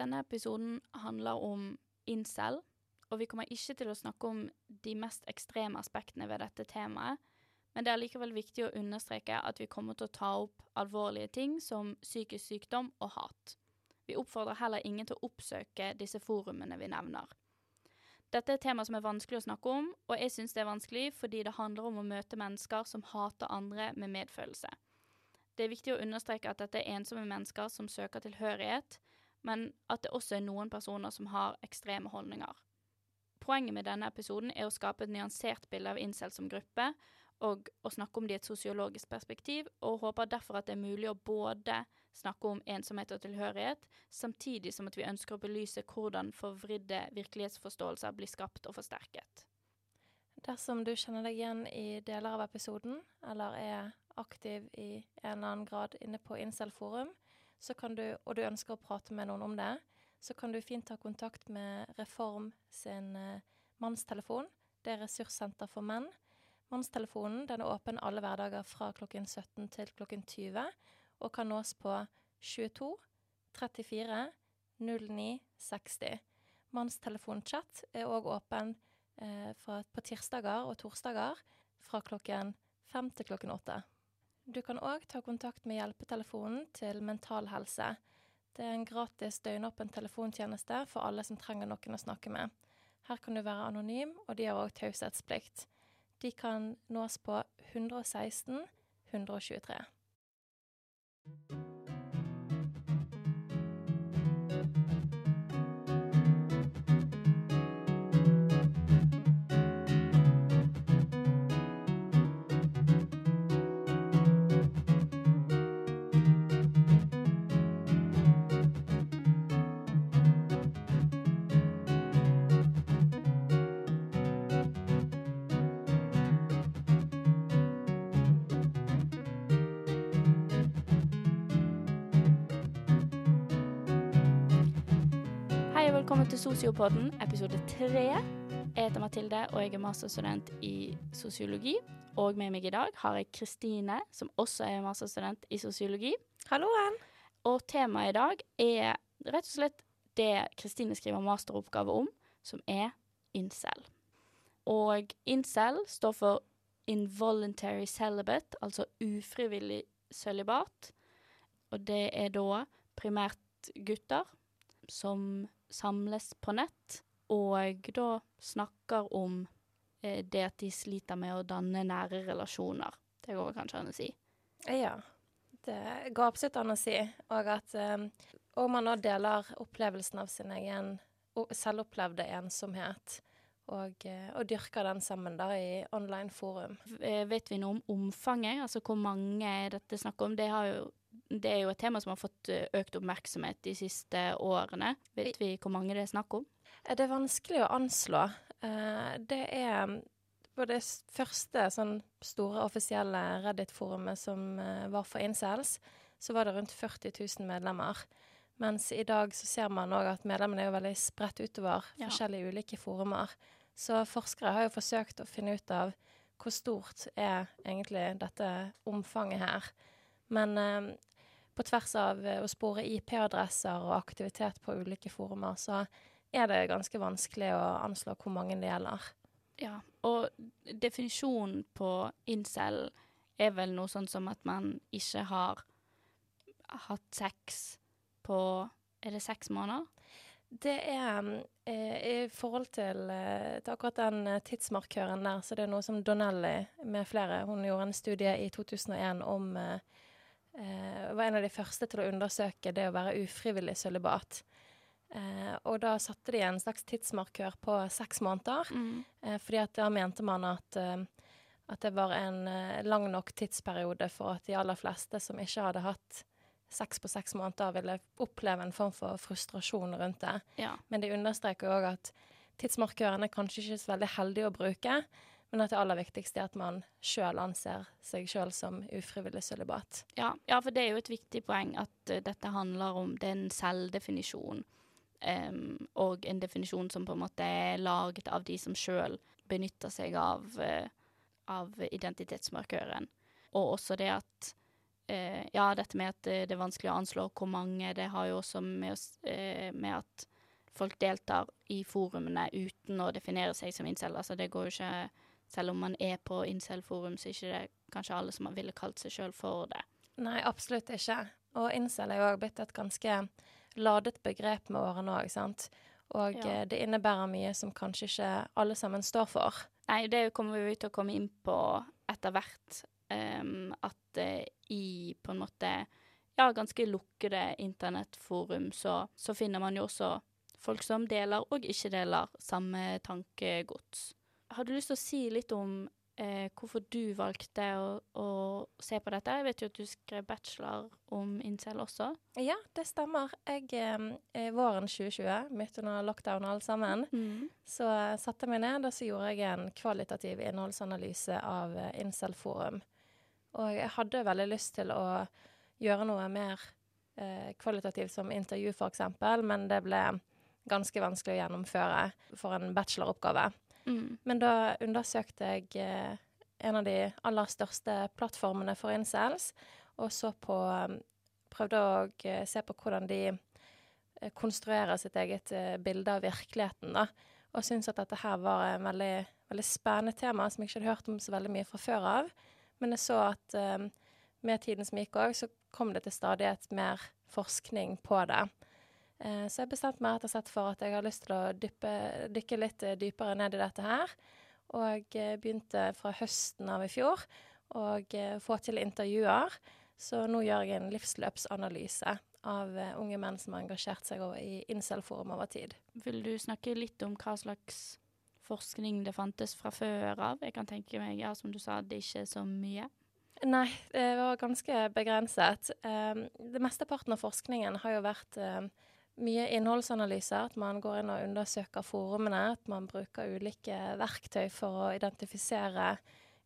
denne episoden handler om incel, og vi kommer ikke til å snakke om de mest ekstreme aspektene ved dette temaet, men det er likevel viktig å understreke at vi kommer til å ta opp alvorlige ting som psykisk sykdom og hat. Vi oppfordrer heller ingen til å oppsøke disse forumene vi nevner. Dette er et tema som er vanskelig å snakke om, og jeg syns det er vanskelig fordi det handler om å møte mennesker som hater andre med medfølelse. Det er viktig å understreke at dette er ensomme mennesker som søker tilhørighet, men at det også er noen personer som har ekstreme holdninger. Poenget med denne episoden er å skape et nyansert bilde av incel som gruppe, og å snakke om det i et sosiologisk perspektiv, og håper derfor at det er mulig å både snakke om ensomhet og tilhørighet, samtidig som at vi ønsker å belyse hvordan forvridde virkelighetsforståelser blir skapt og forsterket. Dersom du kjenner deg igjen i deler av episoden, eller er aktiv i en eller annen grad inne på Incel-forum, og du ønsker å prate med noen om det, så kan du fint ta kontakt med Reform sin uh, mannstelefon. Det er ressurssenter for menn. Mannstelefonen den er åpen alle hverdager fra klokken 17 til klokken 20, og kan nås på 22 34 09 60. Mannstelefonchat er òg åpen eh, fra, på tirsdager og torsdager fra klokken 5 til klokken åtte. Du kan òg ta kontakt med hjelpetelefonen til Mental Helse. Det er en gratis døgnåpen telefontjeneste for alle som trenger noen å snakke med. Her kan du være anonym, og de har òg taushetsplikt. De kan nås på 116 123. til Sosiopodden, episode tre. Jeg heter Mathilde, og jeg er masterstudent i sosiologi. Og med meg i dag har jeg Kristine, som også er masterstudent i sosiologi. Halloen! Og temaet i dag er rett og slett det Kristine skriver masteroppgave om, som er incel. Og incel står for involuntary celibate, altså ufrivillig sølibat. Og det er da primært gutter som samles på nett, og da snakker om eh, det at de sliter med å danne nære relasjoner. Det går kanskje an å si. Ja, det går absolutt an å si. Og at um, og man nå deler opplevelsen av sin egen selvopplevde ensomhet. Og, eh, og, dyrker den sammen da i online forum. Vet vi noe om omfanget? Altså hvor mange dette snakk om? Det har jo det er jo et tema som har fått eh, økt oppmerksomhet de siste årene. Vet vi hvor mange det er snakk om? Eh, det er vanskelig å anslå. Eh, det er på det første sånn store offisielle Reddit-forumet som var for incels, så var det rundt 40 000 medlemmer. Mens i dag så ser man òg at medlemmene er jo veldig spredt utover ja. forskjellige ulike forumer. Så forskere har jo forsøkt å finne ut av hvor stort er egentlig dette omfanget her. Men eh, på tvers av eh, å spore IP-adresser og aktivitet på ulike forumer, så er det ganske vanskelig å anslå hvor mange det gjelder. Ja, og definisjonen på incel er vel noe sånn som at man ikke har hatt sex på Er det seks måneder? Det er eh, I forhold til, eh, til, akkurat den eh, tidsmarkøren der, så det er noe som Donnelly med flere Hun gjorde en studie i 2001 om eh, eh, var en av de første til å undersøke det å være ufrivillig sølibat. Eh, og da satte de en slags tidsmarkør på seks måneder, mm. eh, fordi at da mente man at, eh, at det var en eh, lang nok tidsperiode for at de aller fleste som ikke hadde hatt seks på seks måneder, ville oppleve en form for frustrasjon rundt det. Ja. Men de understreker òg at tidsmarkørene er kanskje ikke så veldig heldige å bruke. Men at det aller viktigste er at man sjøl anser seg sjøl som ufrivillig sølibat. Ja, ja, for det er jo et viktig poeng at uh, dette handler om den selvdefinisjon. Um, og en definisjon som på en måte er laget av de som sjøl benytter seg av, uh, av identitetsmarkøren. Og også det at uh, Ja, dette med at det er vanskelig å anslå hvor mange, det har jo også med, oss, med at folk deltar i forumene uten å definere seg som incel. Altså, det går jo ikke Selv om man er på incel-forum, så er ikke det kanskje alle som ville kalt seg sjøl for det. Nei, absolutt ikke. Og incel er jo òg blitt et ganske ladet begrep med årene òg, sant. Og Ja. eh, det innebærer mye som kanskje ikke alle sammen står for. Nei, det kommer vi til å komme inn på etter hvert. Um, at uh, i på en måte ja, ganske lukkede internettforum så, så finner man jo også folk som deler og ikke deler samme tankegods. Har du lyst til å si litt om eh, hvorfor du valgte å, å se på dette? Jeg vet jo at du skrev bachelor om incel også. Ja, det stemmer. Jeg, eh, våren 2020, midt under lockdown og alle sammen, så eh, satte jeg meg ned og så gjorde jeg en kvalitativ innholdsanalyse av eh, Incel-forum. Og jeg hadde veldig lyst til å gjøre noe mer eh, kvalitativt som intervju, f.eks., men det ble ganske vanskelig å gjennomføre for en bacheloroppgave. Mm. Men da undersøkte jeg eh, en av de aller største plattformene for incels, og så på eh, Prøvde å eh, se på hvordan de eh, konstruerer sitt eget bilde av virkeligheten, da. Og syntes at dette her var en veldig, veldig spennende tema som jeg ikke hadde hørt om så veldig mye fra før av. Men jeg så at eh, med tiden som gikk òg, så kom det til stadighet mer forskning på det. Eh, Så jeg bestemte meg rett og slett for at jeg har lyst til å dyppe, dykke litt eh, dypere ned i dette her. Og eh, begynte fra høsten av i fjor å få til intervjuer. Så nå gjør jeg en livsløpsanalyse av unge menn som har engasjert seg i incel-forum over tid. Vil du snakke litt om hva slags forskning det fantes fra før av? Jeg kan tenke meg, ja, som du sa, det er ikke så mye. Nei, det var ganske begrenset. Det Mesteparten av forskningen har jo vært mye innholdsanalyser. At man går inn og undersøker forumene. At man bruker ulike verktøy for å identifisere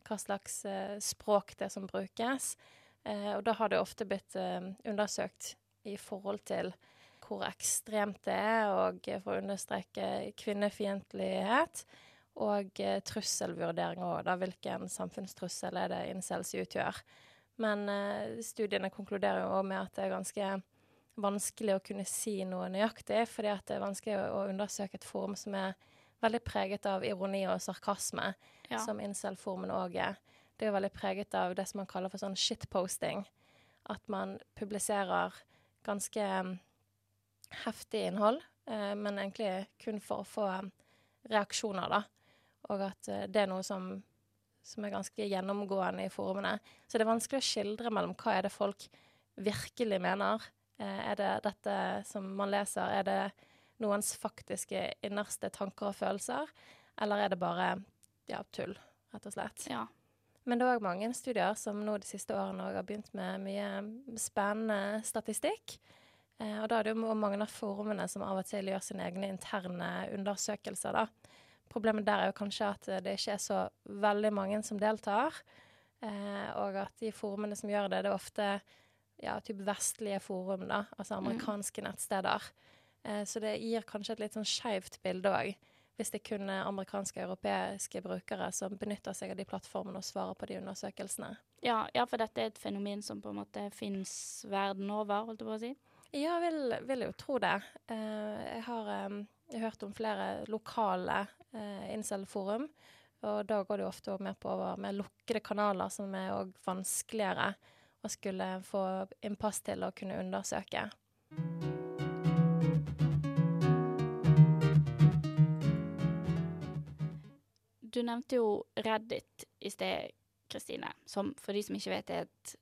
hva slags eh, språk det er som brukes. Eh, og da har det ofte blitt eh, undersøkt i forhold til hvor ekstremt det er, og for å understreke kvinnefiendtlighet. Og trusselvurdering òg, da. Hvilken samfunnstrussel er det incels utgjør. Men studiene konkluderer jo òg med at det er ganske vanskelig å kunne si noe nøyaktig, fordi at det er vanskelig å, undersøke et forum som er veldig preget av ironi og sarkasme, Ja. som incel-formen òg er. Det er veldig preget av det som man kaller for sånn shitposting. At man publiserer ganske mm, heftig innhold, eh, men egentlig kun for å få reaksjoner, da. Og at eh, det er noe som, som er ganske gjennomgående i forumene. Så det er vanskelig å skildre mellom hva er det folk virkelig mener. Eh, er det dette som man leser, er det noens faktiske innerste tanker og følelser, eller er det bare ja, tull, rett og slett. ja. Men det er òg mange studier som nå de siste årene har begynt med mye spennende statistikk. Eh, og da er det jo mange av forumene som av og til gjør sine egne interne undersøkelser, da. Problemet der er jo kanskje at det ikke er så veldig mange som deltar. Eh, og at de forumene som gjør det, det er ofte ja, typ vestlige forum, da. Altså amerikanske nettsteder. Eh, så det gir kanskje et litt sånn skeivt bilde òg. Hvis det kun er amerikanske og europeiske brukere som benytter seg av de plattformene og svarer på de undersøkelsene. Ja, ja, for dette er et fenomen som på en måte fins verden over, holdt jeg på å si. Ja, vil, vil jo tro det. Eh, jeg har eh, hørt om flere lokale eh, incel-forum, og da går det jo ofte mer på over mer lukkede kanaler, som er òg vanskeligere å skulle få innpass til å kunne undersøke. Du nevnte jo Reddit i sted, Kristine, som for de som ikke vet er et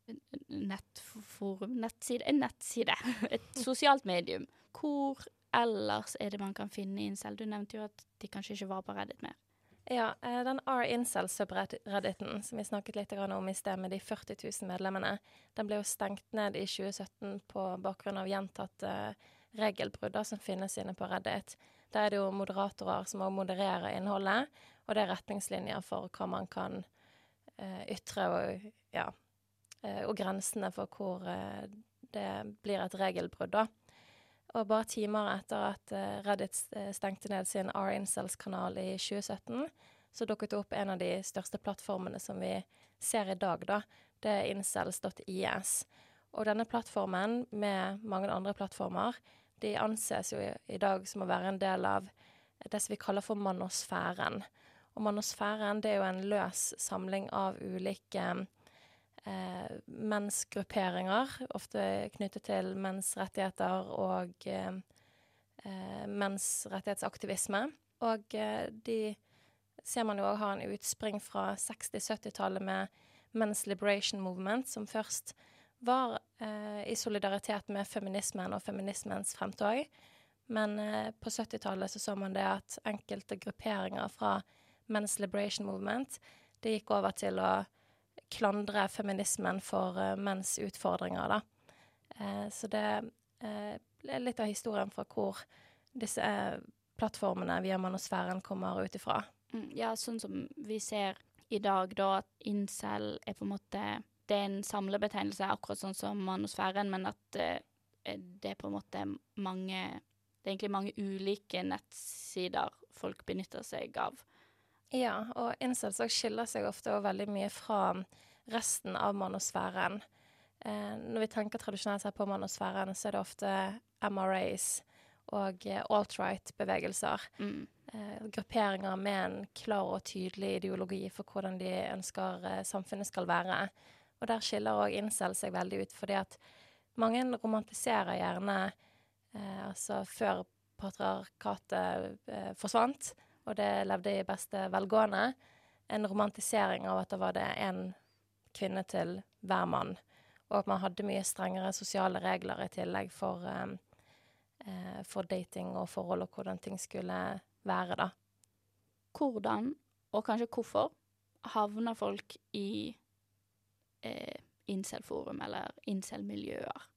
nettforum Nettside? En nettside. Et sosialt medium. Hvor ellers er det man kan finne incel? Du nevnte jo at de kanskje ikke var på Reddit mer. Ja, eh, den R-incel-subredditen som vi snakket litt om i sted, med de 40 000 medlemmene, den ble jo stengt ned i 2017 på bakgrunn av gjentatte regelbrudd som finnes inne på Reddit. Der er det jo moderatorer som også modererer innholdet, og det er retningslinjer for hva man kan eh, ytre, og, ja, eh, og grensene for hvor det blir et regelbrudd, da. Og bare timer etter at eh, Reddit eh, stengte ned sin R-Incels-kanal i 2017, så dukket det opp en av de største plattformene som vi ser i dag, da, det er incels.is. Og denne plattformen, med mange andre plattformer, de anses jo i, dag som å være en del av det som vi kaller for manosfæren. Og manosfæren det er jo en løs samling av ulike eh, mensgrupperinger, ofte knyttet til mensrettigheter og eh, mensrettighetsaktivisme. Og eh, de ser man jo òg har en utspring fra 60-70-tallet med Men's Liberation Movement, som først var eh, i solidaritet med feminismen og feminismens fremtog. Men eh, på 70-tallet så så man det at enkelte grupperinger fra Men's Liberation Movement det gikk over til å klandre feminismen for uh, menns utfordringer, da. Uh, så det uh, er litt av historien fra hvor disse plattformene via manosfæren kommer ut ifra. Mm, ja, sånn som vi ser i dag, da, at incel er på en måte Det er en samlebetegnelse, akkurat sånn som manosfæren, men at det er på en måte mange Det er egentlig mange ulike nettsider folk benytter seg av. Ja, og incels skiller seg ofte veldig mye fra resten av manosfæren. Eh, når vi tenker tradisjonelt sett på manosfæren, så er det ofte MRAs og eh, alt-right-bevegelser. Mm. Eh, grupperinger med en klar og tydelig ideologi for hvordan de ønsker eh, samfunnet skal være. Og der skiller òg incel seg veldig ut, fordi at mange romantiserer gjerne eh, Altså før patriarkatet eh, forsvant, og det levde i beste velgående. En romantisering av at det var det én kvinne til hver mann, og at man hadde mye strengere sosiale regler i tillegg for, um, uh, for dating og forhold, og hvordan ting skulle være, da. Hvordan, og kanskje hvorfor, havner folk i eh, incel-forum eller incel-miljøer?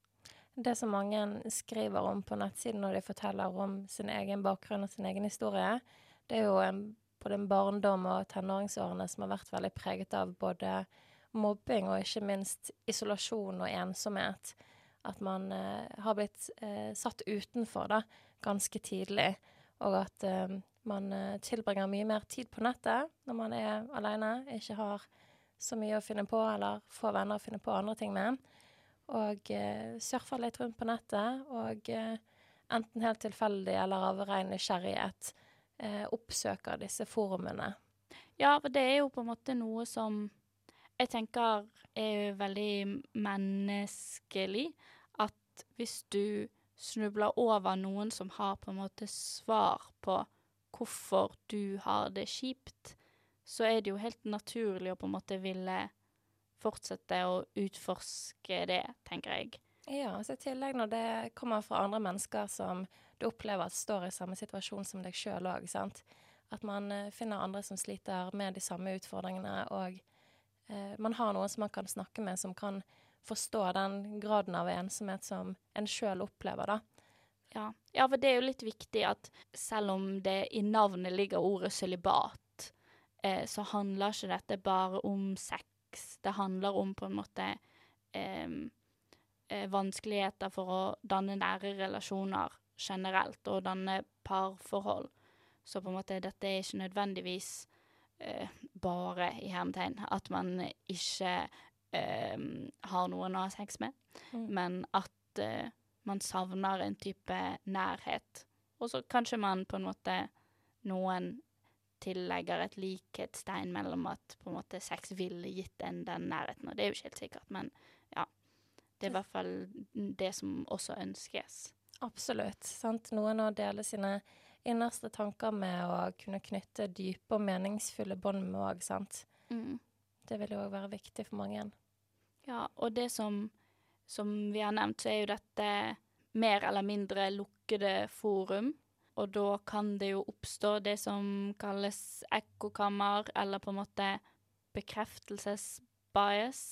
Det som mange skriver om på nettsiden når de forteller om sin egen bakgrunn og sin egen historie, det er jo en, både en barndom og tenåringsårene som har vært veldig preget av både mobbing og ikke minst isolasjon og ensomhet. At man eh, har blitt eh, satt utenfor da, ganske tidlig, og at eh, man eh, tilbringer mye mer tid på nettet når man er alene, ikke har så mye å finne på, eller få venner å finne på andre ting med. Og eh, surfer litt rundt på nettet, og eh, enten helt tilfeldig eller av ren nysgjerrighet eh, oppsøker disse forumene. Ja, for det er jo på en måte noe som jeg tenker er veldig menneskelig. At hvis du snubler over noen som har på en måte svar på hvorfor du har det kjipt, så er det jo helt naturlig å på en måte ville fortsette å utforske det, tenker jeg. Ja, så i tillegg når det kommer fra andre mennesker som du opplever at står i samme situasjon som deg sjøl òg. At man uh, finner andre som sliter med de samme utfordringene, og eh, man har noen som man kan snakke med, som kan forstå den graden av ensomhet som en sjøl opplever, da. Ja. ja, for det er jo litt viktig at selv om det i navnet ligger ordet sølibat, eh, så handler ikke dette bare om sex. Det handler om på en måte eh, vanskeligheter for å danne nære relasjoner generelt og danne parforhold. Så på en måte dette er ikke nødvendigvis uh, bare i hermetegn at man ikke uh, har noen å ha sex med, mm. men at uh, man savner en type nærhet. Og så kanskje man på en måte Noen tillegger et likhetstegn mellom at på en måte sex ville gitt en den nærheten, og det er jo ikke helt sikkert, men ja. Det er i hvert fall det som også ønskes. Absolutt. Sant? Noen å dele sine innerste tanker med å kunne knytte dype og meningsfulle bånd med òg, sant. Mm. Det vil jo òg være viktig for mange. Ja, og det som, som vi har nevnt, så er jo dette mer eller mindre lukkede forum. Og da kan det jo oppstå det som kalles ekkokammer, eller på en måte bekreftelsesbias,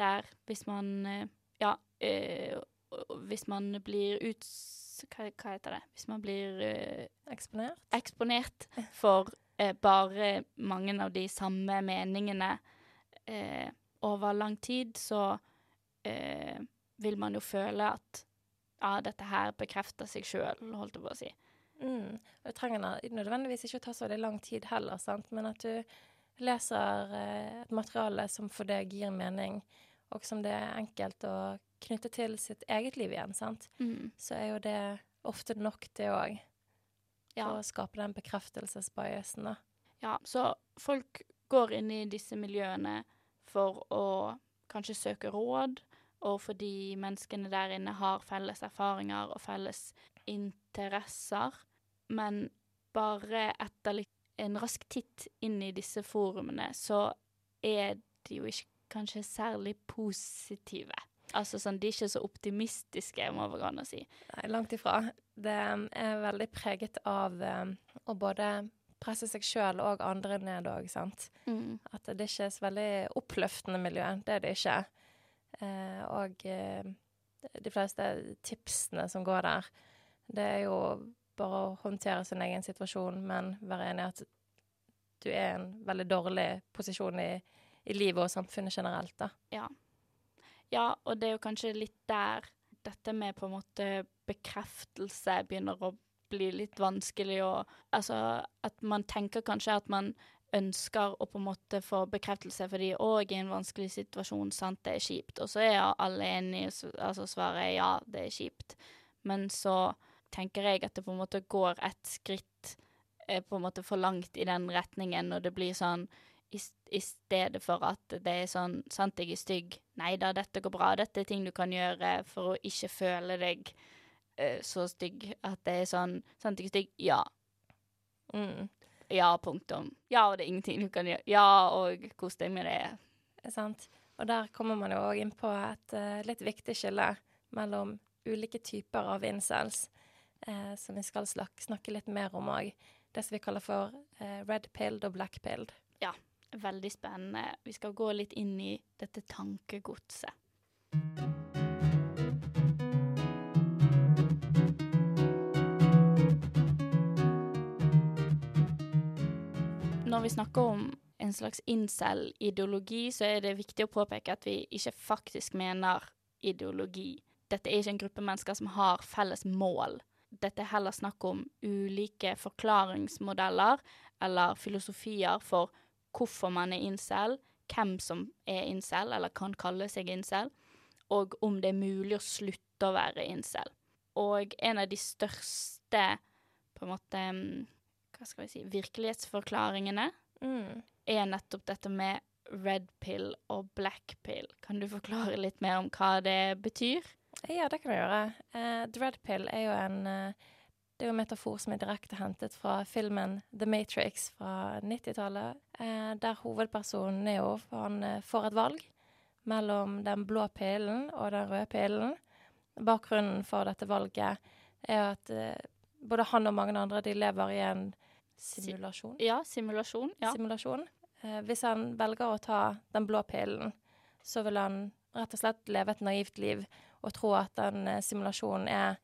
der hvis man eh, Ja, øh, hvis man blir ut... Hva, hva, heter det? Hvis man blir uh, Eksponert? Eksponert for uh, bare mange av de samme meningene uh, over lang tid, så vil man jo føle at ja, dette her bekrefter seg sjøl, holdt jeg på å si. Mm. Det trenger nødvendigvis ikke å ta så veldig lang tid heller, sant? men at du leser et materiale som for deg gir mening, og som det er enkelt å knytte til sitt eget liv igjen, sant, Mm. så er jo det ofte nok, det òg. Ja. For å skape den bekreftelsesbiasen, da. Ja, så folk går inn i disse miljøene for å kanskje søke råd, og fordi menneskene der inne har felles erfaringer og felles interesser. Men bare etter en rask titt inn i disse forumene, så er de jo ikke kanskje særlig positive. Altså sånn, de er ikke så optimistiske, må det gå an å si. Nei, langt ifra. Det er veldig preget av um, å både presse seg sjøl og andre ned òg, sant. At det ikke er så veldig oppløftende miljø. Det er det ikke. Eh, og eh, de fleste tipsene som går der, det er jo bare å håndtere sin egen situasjon, men være enig i at du er i en veldig dårlig posisjon i, i livet og samfunnet generelt, da. Ja. Ja, og det er jo kanskje litt der dette med på en måte bekreftelse begynner å bli litt vanskelig og Altså at man tenker kanskje at man ønsker å på en måte få bekreftelse fordi òg i en vanskelig situasjon, sant, det er kjipt. Og så er alle enige, altså svaret er ja, det er kjipt. Men så tenker jeg at det på en måte går et skritt eh, på en måte for langt i den retningen, og det blir sånn i, i stedet for at det er sånn Sant, jeg er stygg. Nei da, dette går bra. Dette er ting du kan gjøre for å ikke føle deg uh, så stygg. At det er sånn Sant, jeg er stygg. Ja. Mm. Ja, punktum. Ja, og det er ingenting du kan gjøre. Ja, og kos deg med det. Er sant? Og der kommer man jo òg inn på et uh, litt viktig skille mellom ulike typer av incels, uh, som vi skal snakke litt mer om òg. Det som vi kaller for red pilled og black pilled. Veldig spennende. Vi skal gå litt inn i dette tankegodset. Når vi snakker om en slags incel-ideologi, så er det viktig å påpeke at vi ikke faktisk mener ideologi. Dette er ikke en gruppe mennesker som har felles mål. Dette er heller snakk om ulike forklaringsmodeller eller filosofier for hvorfor man er incel, hvem som er incel, eller kan kalle seg incel, og om det er mulig å slutte å være incel. Og en av de største, på en måte, mm, hva skal vi si, virkelighetsforklaringene Mm. er nettopp dette med red pill og black pill. Kan du forklare litt mer om hva det betyr? Ja, det kan jeg gjøre. Uh, the red pill er jo en eh, Det er jo en metafor som er direkte hentet fra filmen The Matrix fra 90-tallet, eh, der hovedpersonen Neo han eh, får et valg mellom den blå pillen og den røde pillen. Bakgrunnen for dette valget er at eh, både han og mange andre de lever i en simulasjon. Ja, simulasjon. Ja. simulasjon. Eh, hvis han velger å ta den blå pillen, så vil han rett og slett leve et naivt liv og tro at den eh, simulasjonen er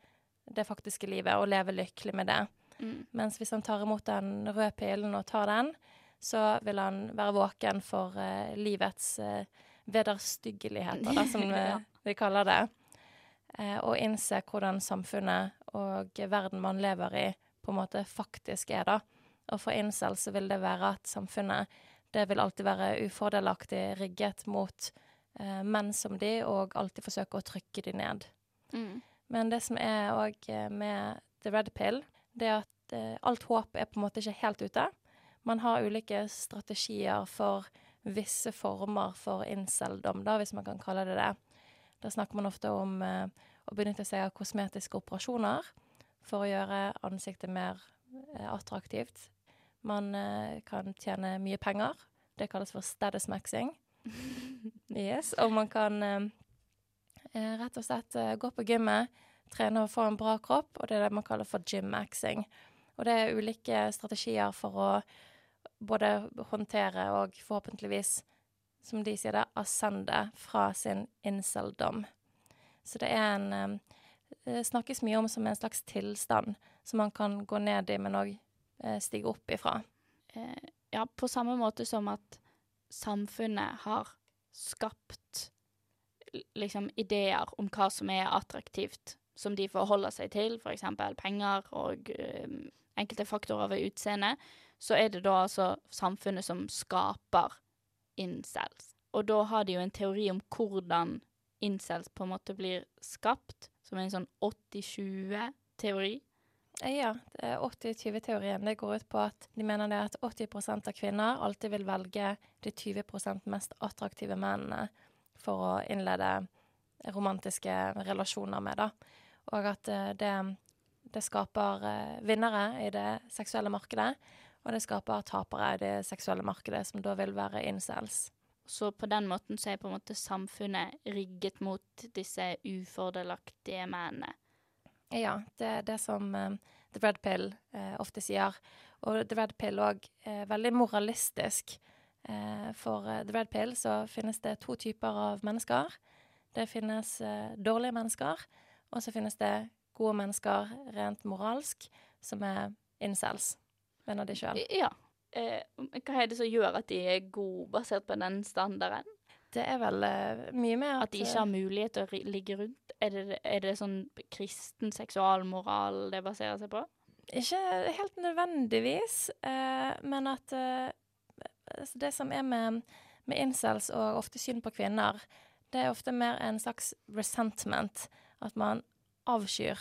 det faktiske livet, og leve lykkelig med det. Mm. Mens hvis han tar imot den røde pilen og tar den, så vil han være våken for uh, livets uh, vederstyggeligheter, da, som Ja. vi kaller det. Uh, og innse hvordan samfunnet og verden man lever i, på en måte faktisk er, da. Og for incel så vil det være at samfunnet det vil alltid være ufordelaktig rigget mot menn som de, og alltid forsøke å trykke de ned. Mm. Men det som er òg med the red pill, det er at eh, alt håp er på en måte ikke helt ute. Man har ulike strategier for visse former for inceldom, da, hvis man kan kalle det det. Da snakker man ofte om eh, å benytte seg av kosmetiske operasjoner for å gjøre ansiktet mer eh, attraktivt. Man eh, kan tjene mye penger. Det kalles for status maxing. Yes, og man kan eh, eh, rett og slett eh, gå på gymmet, trene og få en bra kropp, og det er det man kaller for gym maxing. Og det er ulike strategier for å både håndtere og forhåpentligvis, som de sier det, ascende fra sin inceldom. Så det er en eh, Det snakkes mye om som en slags tilstand som man kan gå ned i, men òg eh, stige opp ifra. eh, ja, på samme måte som at samfunnet har skapt liksom ideer om hva som er attraktivt, som de forholder seg til, eksempel penger og eh, enkelte faktorer ved utseende, så er det da altså samfunnet som skaper incels. Og da har de jo en teori om hvordan incels på en måte blir skapt, som en sånn 80-20-teori. Ja, 80-20-teorien det går ut på at de mener det at 80% av kvinner alltid vil velge de 20% mest attraktive mennene for å innlede romantiske relasjoner med, da. Og at eh, det, det skaper eh, vinnere i det seksuelle markedet, og det skaper tapere i det seksuelle markedet, som da vil være incels. Så på den måten så er på en måte samfunnet rigget mot disse ufordelaktige mennene. Ja, det er det som um, The Red Pill uh, ofte sier. Og The Red Pill òg er veldig moralistisk. Uh, for uh, The Red Pill så finnes det to typer av mennesker. Det finnes dårlige mennesker, og så finnes det gode mennesker rent moralsk, som er incels, mener de sjøl. Ja. hva er det som gjør at de er gode, basert på den standarden? Det er vel uh, mye mer at At de ikke har mulighet til å ligge rundt? Er det, er det sånn kristen seksualmoral det baserer seg på? Ikke helt nødvendigvis, uh, men at uh, det som er med, med incels og ofte syn på kvinner, det er ofte mer en slags resentment. At man avskyr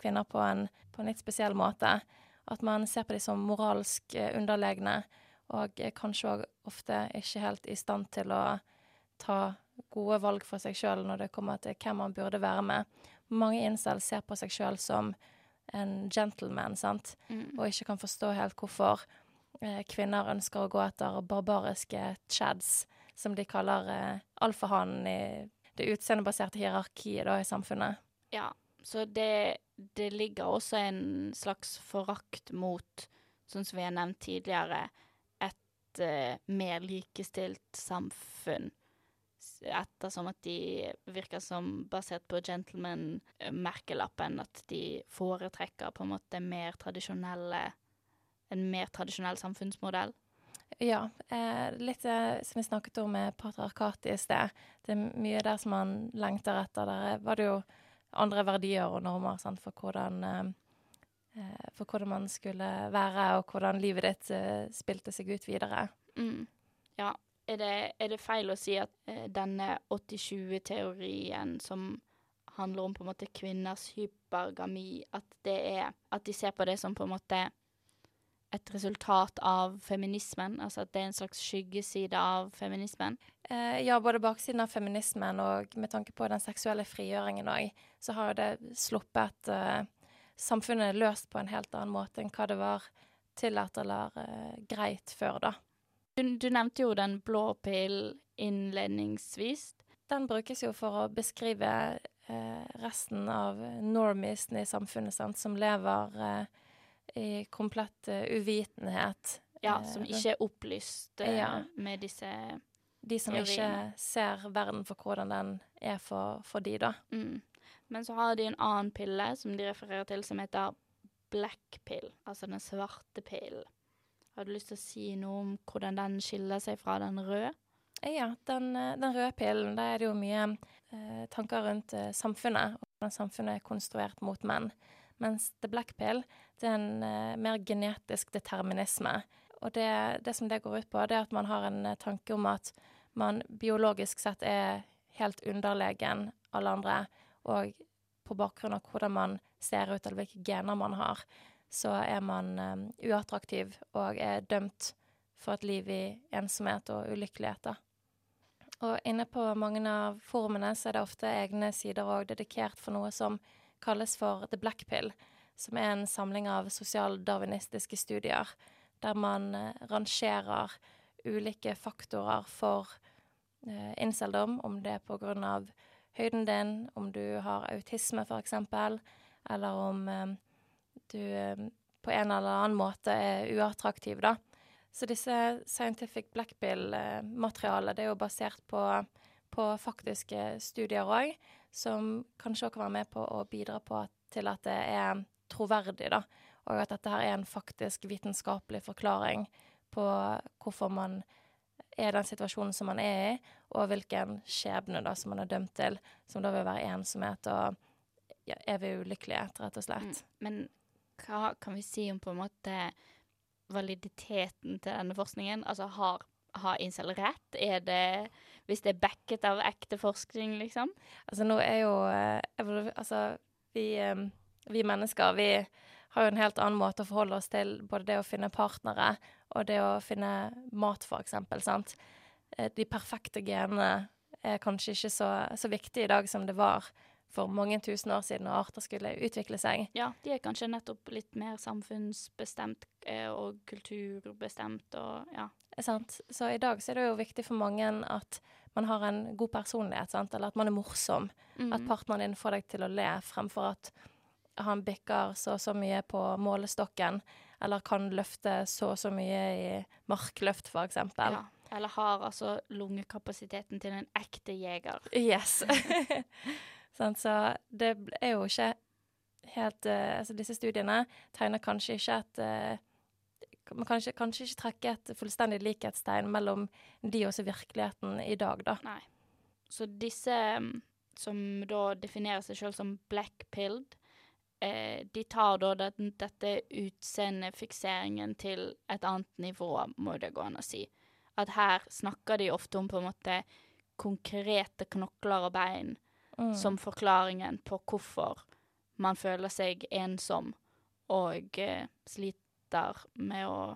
kvinner på en, på en litt spesiell måte. At man ser på dem som moralsk underlegne, og kanskje òg ofte ikke helt i stand til å ta gode valg for seg sjøl når det kommer til hvem man burde være med. Mange incel ser på seg sjøl som en gentleman, sant, mm. og ikke kan forstå helt hvorfor eh, kvinner ønsker å gå etter barbariske chads, som de kaller eh, alfahannen i det utseendebaserte hierarkiet da, i samfunnet. Ja, så det, det ligger også en slags forakt mot, sånn som vi har nevnt tidligere, et eh, mer likestilt samfunn ettersom at de virker som basert på gentleman-merkelappen, at de foretrekker på en måte mer tradisjonelle En mer tradisjonell samfunnsmodell. Ja. Eh, litt eh, som vi snakket om med patriarkatet i sted. Det er mye der som man lengter etter. Der var det jo andre verdier og normer sant, for hvordan eh, eh, for hvordan man skulle være, og hvordan livet ditt uh, spilte seg ut videre. Mm. Ja, er det, er det, feil å si at eh, denne 80-20-teorien som handler om på en måte kvinners hypergami, at det er At de ser på det som på en måte et resultat av feminismen? Altså at det er en slags skyggeside av feminismen? Eh, ja, både baksiden av feminismen og med tanke på den seksuelle frigjøringen òg, så har jo det sluppet eh, samfunnet løst på en helt annen måte enn hva det var tillatt eller eh, greit før, da. Du, du, nevnte jo den blå pill innledningsvis. Den brukes jo for å beskrive eh, resten av normiesene i samfunnet, sant, som lever eh, i komplett uh, uvitenhet. Ja, som eh, ikke er opplyst uh, ja. med disse De som teoriene. ikke ser verden for hvordan den er for, for de, da. Mm. Men så har de en annen pille som de refererer til, som heter black pill, altså den svarte pillen. Har du lyst til å si noe om hvordan den skiller seg fra den røde? Ja, den, eh, den røde pillen, da er det jo mye eh, tanker rundt eh, samfunnet, og hvordan samfunnet er konstruert mot menn. Mens the black pill, det er en eh, mer genetisk determinisme. Og det, det, som det går ut på, det er at man har en eh, tanke om at man biologisk sett er helt underlegen alle andre, og på bakgrunn av hvordan man ser ut, eller hvilke gener man har, så er man um, uattraktiv og er dømt for et liv i ensomhet og ulykkelighet. Og inne på mange av forumene så er det ofte egne sider òg dedikert for noe som kalles for The Black Pill, som er en samling av sosialdarwinistiske studier der man uh, rangerer ulike faktorer for uh, inceldom, om det er av høyden din, om du har autisme f.eks., eller om eh, du eh, på en eller annen måte er uattraktiv, da. Så disse Scientific Blackbill-materialet det er jo basert på, på faktiske studier òg, som kanskje også kan være med på å bidra på til at det er troverdig, da. Og at dette her er en faktisk vitenskapelig forklaring på hvorfor man er den situasjonen som man er i, og hvilken skjebne da som man er dømt til, som da vil være ensomhet og ja, evig ulykkelighet, rett og slett. Mm, men hva kan vi si om på en måte validiteten til denne forskningen? Altså, har, har incel rett? Er det Hvis det er backet av ekte forskning, liksom? Altså, nå er jo eh, Altså, vi, eh, vi mennesker, vi har jo en helt annen måte å forholde oss til både det å finne partnere og det å finne mat, eksempel, sant. Eh, De perfekte genene er kanskje ikke så, så viktige i dag som det var for mange tusen år siden og arter skulle utvikle seg. Ja, de er kanskje nettopp litt mer samfunnsbestemt eh, og kulturbestemt og ja. Sant? Så i dag så er det jo viktig for mange at man har en god personlighet, sant? eller at man er morsom. Mm. At partneren din får deg til å le, fremfor at han bikker så og så mye på målestokken, eller kan løfte så og så mye i markløft, for eksempel. ja. Eller har altså lungekapasiteten til en ekte jeger. Yes. Så det er jo ikke helt eh, Altså, disse studiene tegner kanskje ikke et eh, Man kan ikke, kanskje ikke trekke et fullstendig likhetstegn mellom de og virkeligheten i dag, da. Nei. Så disse mm, som da definerer seg sjøl som blackpilled, eh, de tar da det, dette utseendefikseringen til et annet nivå, må det gå an å si. At her snakker de ofte om på en måte konkrete knokler og bein Mm. som forklaringen på hvorfor man føler seg ensom og eh, sliter med å,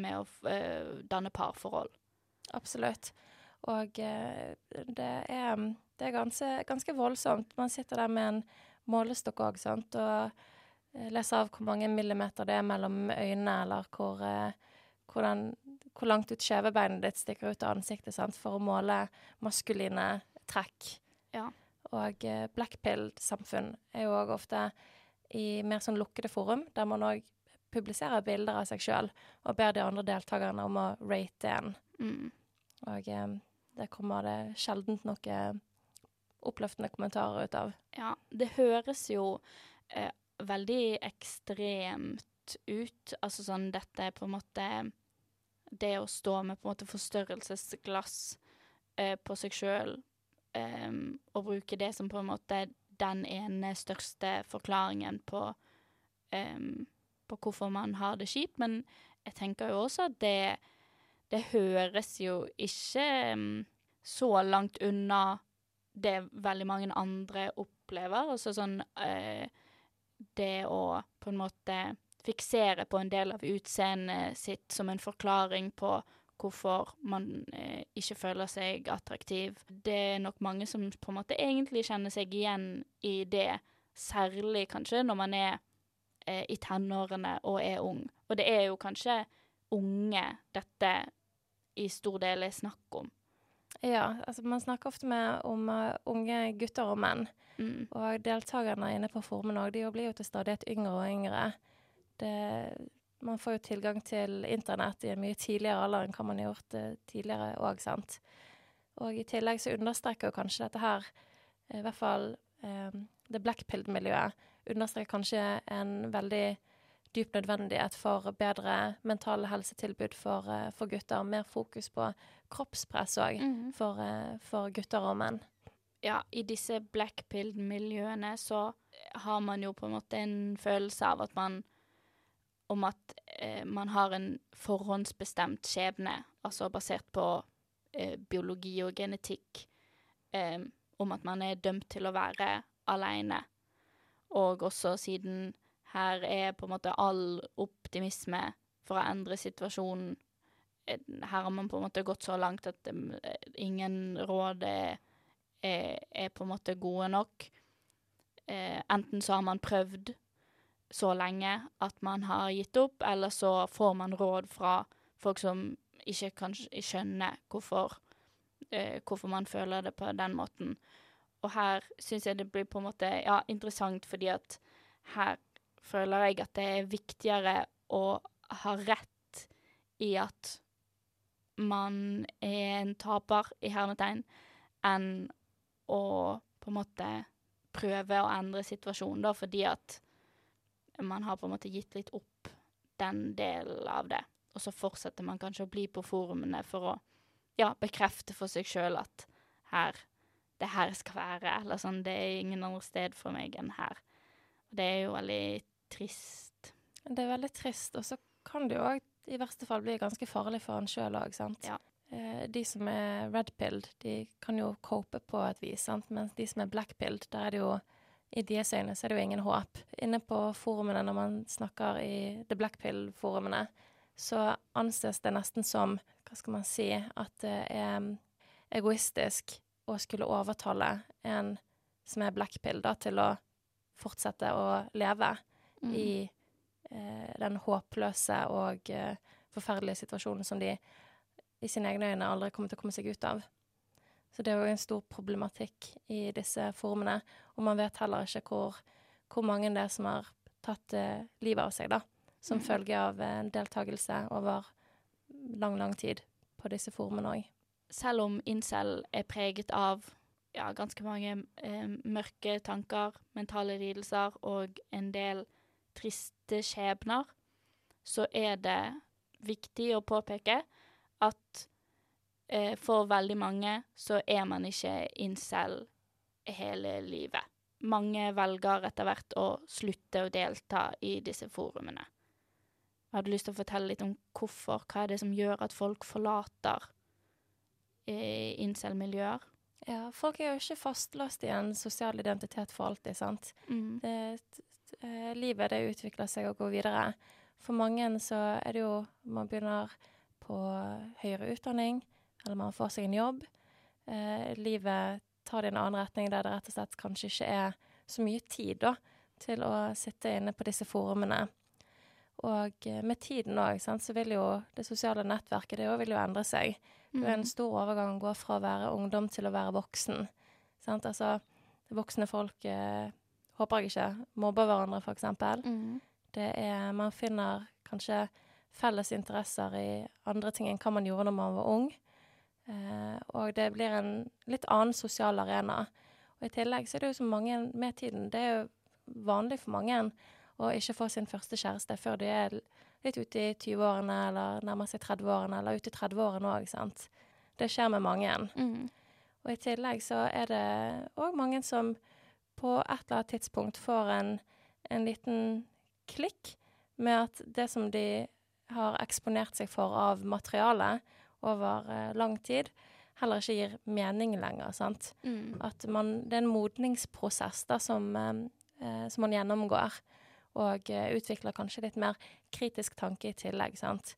med å eh, danne parforhold. Absolutt. Og eh, det er, det er ganske, ganske voldsomt. Man sitter der med en målestokk òg, sant, og eh, leser av hvor mange millimeter det er mellom øynene, eller hvor, eh, hvordan, hvor langt ut skjevebeinet ditt stikker ut av ansiktet, sant, for å måle maskuline trekk. Ja. Og eh, blackpill-samfunn er jo òg ofte i mer sånn lukkede forum, der man òg publiserer bilder av seg sjøl og ber de andre deltakerne om å rate en. Mm. Og eh, det kommer det sjeldent noe oppløftende kommentarer ut av. Ja, det høres jo eh, veldig ekstremt ut. Altså sånn dette er på en måte Det å stå med på en måte forstørrelsesglass eh, på seg sjøl eh, og bruke det som på en måte den ene største forklaringen på um, på hvorfor man har det kjipt. Men jeg tenker jo også at det det høres jo ikke um, så langt unna det veldig mange andre opplever. Altså sånn uh, Det å på en måte fiksere på en del av utseendet sitt som en forklaring på hvorfor man eh, ikke føler seg attraktiv. Det er nok mange som på en måte egentlig kjenner seg igjen i det, særlig kanskje når man er eh, i tenårene og er ung. Og det er jo kanskje unge dette i stor del er snakk om. Ja, altså man snakker ofte med, om uh, unge gutter og menn. Mm. Og deltakerne inne på formen òg, de blir jo til stadighet yngre og yngre. Det, man får jo tilgang til internett i en mye tidligere alder enn hva man har gjort eh, tidligere òg, sant. Og i tillegg så understreker jo kanskje dette her, eh, i hvert fall eh, det blackpilled-miljøet, understreker kanskje en veldig dyp nødvendighet for bedre mentale helsetilbud for, eh, for gutter. Mer fokus på kroppspress òg Mhm. for, eh, for gutter og menn. ja, i disse blackpilled-miljøene så har man jo på en måte en følelse av at man Om at eh, man har en forhåndsbestemt skjebne, altså basert på eh, biologi og genetikk. Eh, om at man er dømt til å være aleine. Og også siden her er på en måte all optimisme for å endre situasjonen eh, Her har man på en måte gått så langt at eh, ingen råd er er, på en måte gode nok. Eh, enten så har man prøvd så lenge at man har gitt opp, eller så får man råd fra folk som ikke kan skjønne hvorfor, eh, hvorfor man føler det på den måten. Og her syns jeg det blir på en måte ja, interessant, fordi at her føler jeg at det er viktigere å ha rett i at man er en taper, i hermetegn, enn å på en måte prøve å endre situasjonen, da, fordi at man har på en måte gitt litt opp den delen av det. Og så fortsetter man kanskje å bli på forumene for å ja, bekrefte for seg sjøl at her det er her skal være, eller sånn, det er ingen andre sted for meg enn her. Og det er jo veldig trist. Det er veldig trist, og så kan det jo òg i verste fall bli ganske farlig for en sjøl òg, sant. Ja. Eh, de som er red-pilled, de kan jo cope på et vis, sant. Mens de som er black-pilled, der er det jo i deres øyne så er det jo ingen håp. Inne på forumene, når man snakker i the blackpill-forumene, så anses det nesten som, hva skal man si, at det er egoistisk å skulle overtale en som er blackpill, da, til å fortsette å leve Mm. i eh, den håpløse og eh, forferdelige situasjonen som de i sine egne øyne aldri kommer til å komme seg ut av. Så det er jo en stor problematikk i disse forumene, og man vet heller ikke hvor, hvor mange det er som har tatt eh, livet av seg, da, som mm. følge av eh, deltakelse over lang, lang tid på disse forumene òg. selv om incel er preget av ja, ganske mange eh, mørke tanker, mentale lidelser og en del triste skjebner, så er det viktig å påpeke eh, for veldig mange så er man ikke incel hele livet. Mange velger etter hvert å slutte å delta i disse forumene. Jeg hadde lyst til å fortelle litt om hvorfor? Hva er det som gjør at folk forlater eh, incel-miljøer? Ja, folk er jo ikke fastlåst i en sosial identitet for alltid, sant. Mm. det, eh, livet det utvikler seg og går videre. For mange så er det jo Man begynner på høyere utdanning, eller man får seg en jobb. Eh, livet tar det i en annen retning der det rett og slett kanskje ikke er så mye tid da, til å sitte inne på disse forumene. Og eh, med tiden òg, så vil jo det sosiale nettverket det vil jo endre seg. Det er en Mm. stor overgang å gå fra å være ungdom til å være voksen. Sant? Altså, voksne folk eh, håper jeg ikke mobber hverandre, eksempel. Mm. Det er Man finner kanskje felles interesser i andre ting enn hva man gjorde når man var ung. Eh, og det blir en litt annen sosial arena. Og i tillegg så er det jo så mange med tiden Det er jo vanlig for mange å ikke få sin første kjæreste før de er litt ute i 20-årene eller nærmer seg 30-årene, eller ute i 30-årene òg, sant. Det skjer med mange. Mm. Og i tillegg så er det òg mange som på et eller annet tidspunkt får en, en liten klikk med at det som de har eksponert seg for av materiale over eh, lang tid, heller ikke gir mening lenger. sant? Mm. At man, det er en modningsprosess da, som, eh, eh, som man gjennomgår. Og utvikler kanskje litt mer kritisk tanke i tillegg. sant?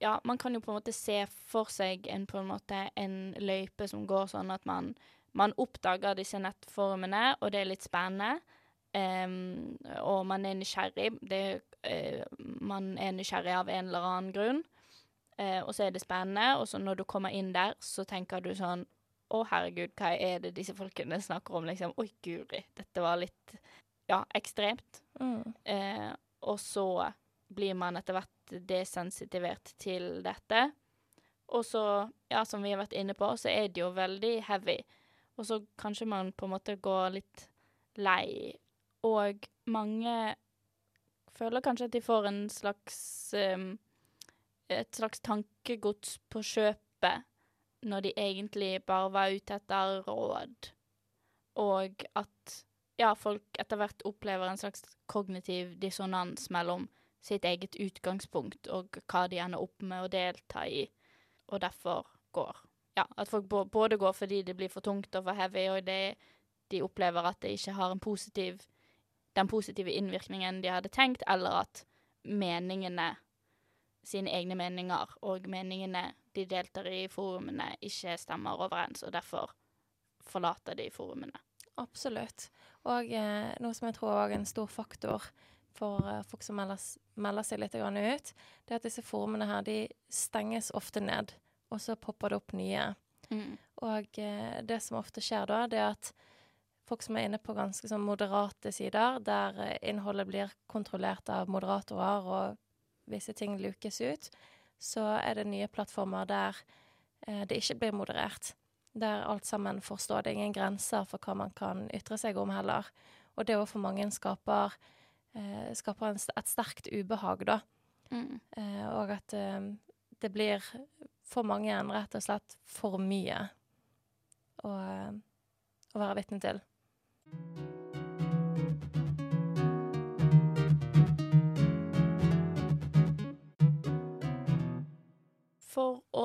Ja, man kan jo på en måte se for seg en, på en, en løype som går sånn at man, man oppdager disse nettformene, og det er litt spennende. Um, og man er nysgjerrig. Det, uh, man er nysgjerrig av en eller annen grunn. Eh, og så er det spennende, og så når du kommer inn der, så tenker du sånn Å, herregud, hva er det disse folkene snakker om? Liksom, Oi, guri, dette var litt Ja, ekstremt. Mm. Eh, og så blir man etter hvert desensitivert til dette. Og så, ja, som vi har vært inne på, så er det jo veldig heavy. Og så kanskje man på en måte går litt lei. Og mange føler kanskje at de får en slags um, Et slags tankegods på kjøpet når de egentlig bare var ute etter råd. Og at ja, folk etter hvert opplever en slags kognitiv dissonans mellom sitt eget utgangspunkt og hva de ender opp med å delta i, og derfor går. Ja, at folk både går fordi det blir for tungt og for heavy, og det, de opplever at det ikke har positiv, den positive innvirkningen de hadde tenkt, eller at meningene, sine egne meninger og meningene de deltar i forumene, ikke stemmer overens, og derfor forlater de forumene. Absolutt. Og eh, noe som jeg tror er en stor faktor for eh, folk som melder, melder seg litt ut, det er at disse forumene her, de stenges ofte ned, og så popper det opp nye. Og eh, det som ofte skjer da, det er at folk som er inne på ganske sånn moderate sider, der eh, innholdet blir kontrollert av moderatorer og visse ting lukes ut, så er det nye plattformer der eh, det ikke blir moderert. Der alt sammen forstår. Det er ingen grenser for hva man kan ytre seg om heller. Og det òg for mange skaper, eh, skaper en, et sterkt ubehag, da. Mm. Eh, og at det blir for mange rett og slett for mye å, å være vitne til.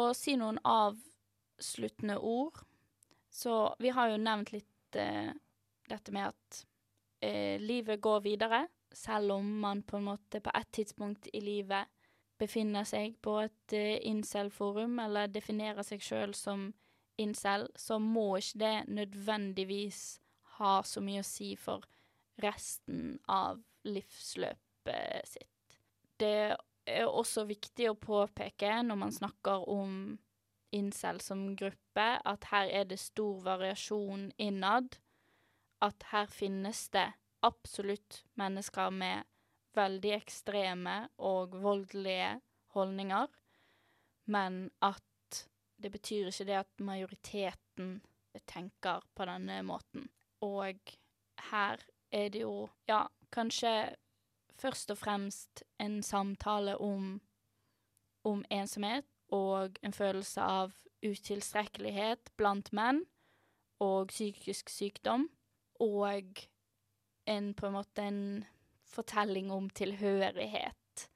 Å si noen avsluttende ord, så vi har jo nevnt litt eh, dette med at eh, livet går videre, selv om man på en måte på et tidspunkt i livet befinner seg på et eh, incel-forum, eller definerer seg sjøl som incel, så må ikke det nødvendigvis ha så mye å si for resten av livsløpet sitt. Det er også viktig å påpeke når man snakker om incel som gruppe, at her er det stor variasjon innad. At her finnes det absolutt mennesker med veldig ekstreme og voldelige holdninger, men at det betyr ikke det at majoriteten tenker på denne måten. Og her er det jo, ja, kanskje først og fremst en samtale om, om ensomhet og en følelse av utilstrekkelighet blant menn og psykisk sykdom, og en på en måte en fortelling om tilhørighet.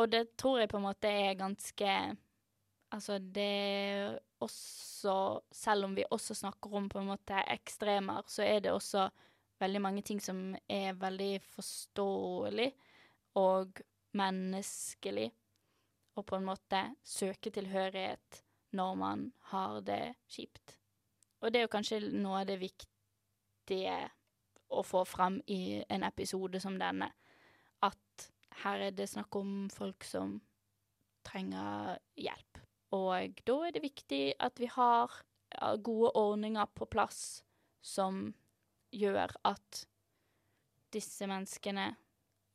Og det tror jeg på en måte er ganske Altså, det er også Selv om vi også snakker om på en måte ekstremer, så er det også veldig mange ting som er veldig forståelig og menneskelig, og på en måte søke tilhørighet når man har det kjipt. Og det er jo kanskje noe av det viktige å få fram i en episode som denne, at her er det snakk om folk som trenger hjelp. Og da er det viktig at vi har gode ordninger på plass som gjør at disse menneskene,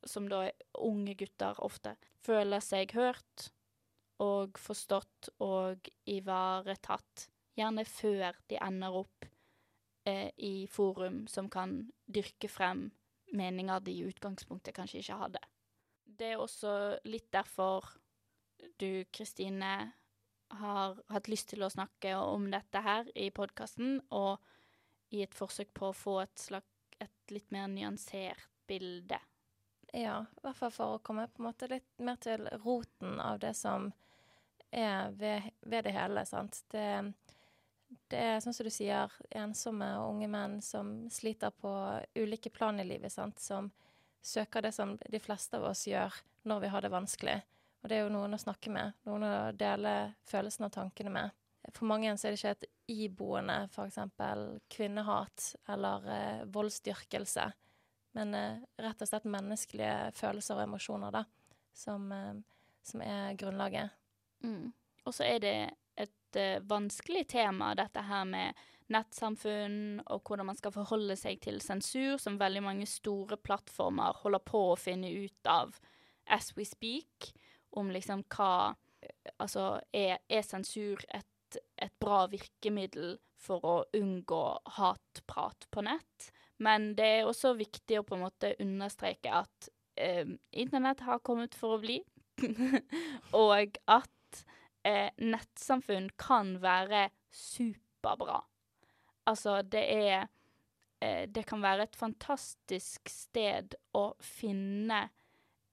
som da er unge gutter ofte, føler seg hørt og forstått og ivaretatt, gjerne før de ender opp eh, i forum som kan dyrke frem meninger de i utgangspunktet kanskje ikke hadde. Det er også litt derfor du, Kristine, har hatt lyst til å snakke om dette her i podkasten, og i et forsøk på å få et, slag, et litt mer nyansert bilde. Ja, i hvert fall for å komme på en måte litt mer til roten av det som er ved, ved det hele, sant. Det, det er sånn som du sier, ensomme unge menn som sliter på ulike plan i livet, sant, som søker det som de fleste av oss gjør når vi har det vanskelig. Og det er jo noen å snakke med, noen å dele følelsene og tankene med. For mange så er det ikke et iboende f.eks. kvinnehat eller eh, voldsdyrkelse, men eh, rett og slett menneskelige følelser og emosjoner, da, som, eh, som er grunnlaget. Mm. Og så er det et uh, vanskelig tema, dette her med nettsamfunn, og hvordan man skal forholde seg til sensur, som veldig mange store plattformer holder på å finne ut av as we speak, om liksom hva Altså, er, er sensur et et bra virkemiddel for å unngå hatprat på nett. Men det er også viktig å på en måte understreke at eh, internett har kommet for å bli, og at eh, nettsamfunn kan være superbra. Altså, det er eh, Det kan være et fantastisk sted å finne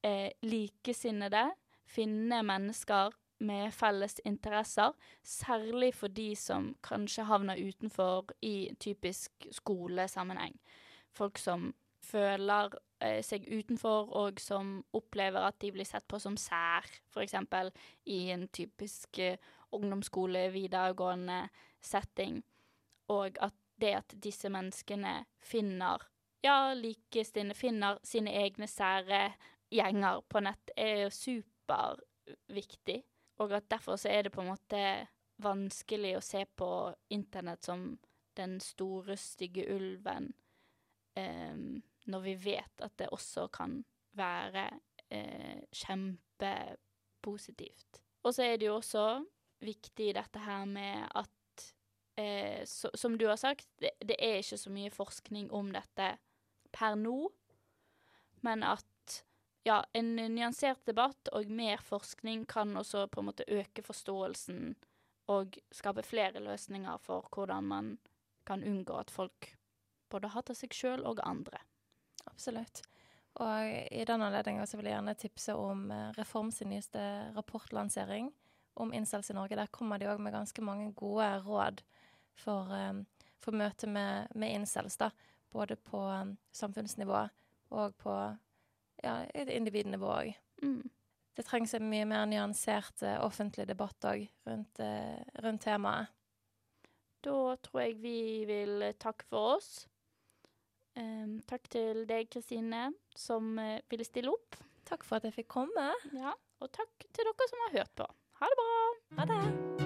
eh, likesinnede, finne mennesker med felles interesser, særlig for de som kanskje havner utenfor i typisk skolesammenheng. Folk som føler eh, seg utenfor, og som opplever at de blir sett på som sær, f.eks. i en typisk eh, ungdomsskole, videregående setting. Og at det at disse menneskene finner ja, likestinnede, finner sine egne sære gjenger på nett, er jo superviktig. Og at derfor så er det på en måte vanskelig å se på internett som den store, stygge ulven, um, når vi vet at det også kan være uh, kjempepositivt. Og så er det jo også viktig dette her med at, uh, so, som du har sagt, det, det er ikke så mye forskning om dette per nå, men at ja, en nyansert debatt og mer forskning kan også på en måte øke forståelsen og skape flere løsninger for hvordan man kan unngå at folk både hater seg sjøl og andre. Absolutt. Og i den anledning vil jeg gjerne tipse om eh, Reform sin nyeste rapportlansering om incels i Norge. Der kommer de òg med ganske mange gode råd for, um, for møte med, med incels, da. Både på um, samfunnsnivå og på ja, individnivå òg. Mm. Det trengs en mye mer nyansert uh, offentlig debatt òg rundt, uh, rundt temaet. Da tror jeg vi vil takke for oss. Um, takk til deg, Kristine, som uh, ville stille opp. Takk for at jeg fikk komme. Ja, og takk til dere som har hørt på. Ha det bra! Ha det!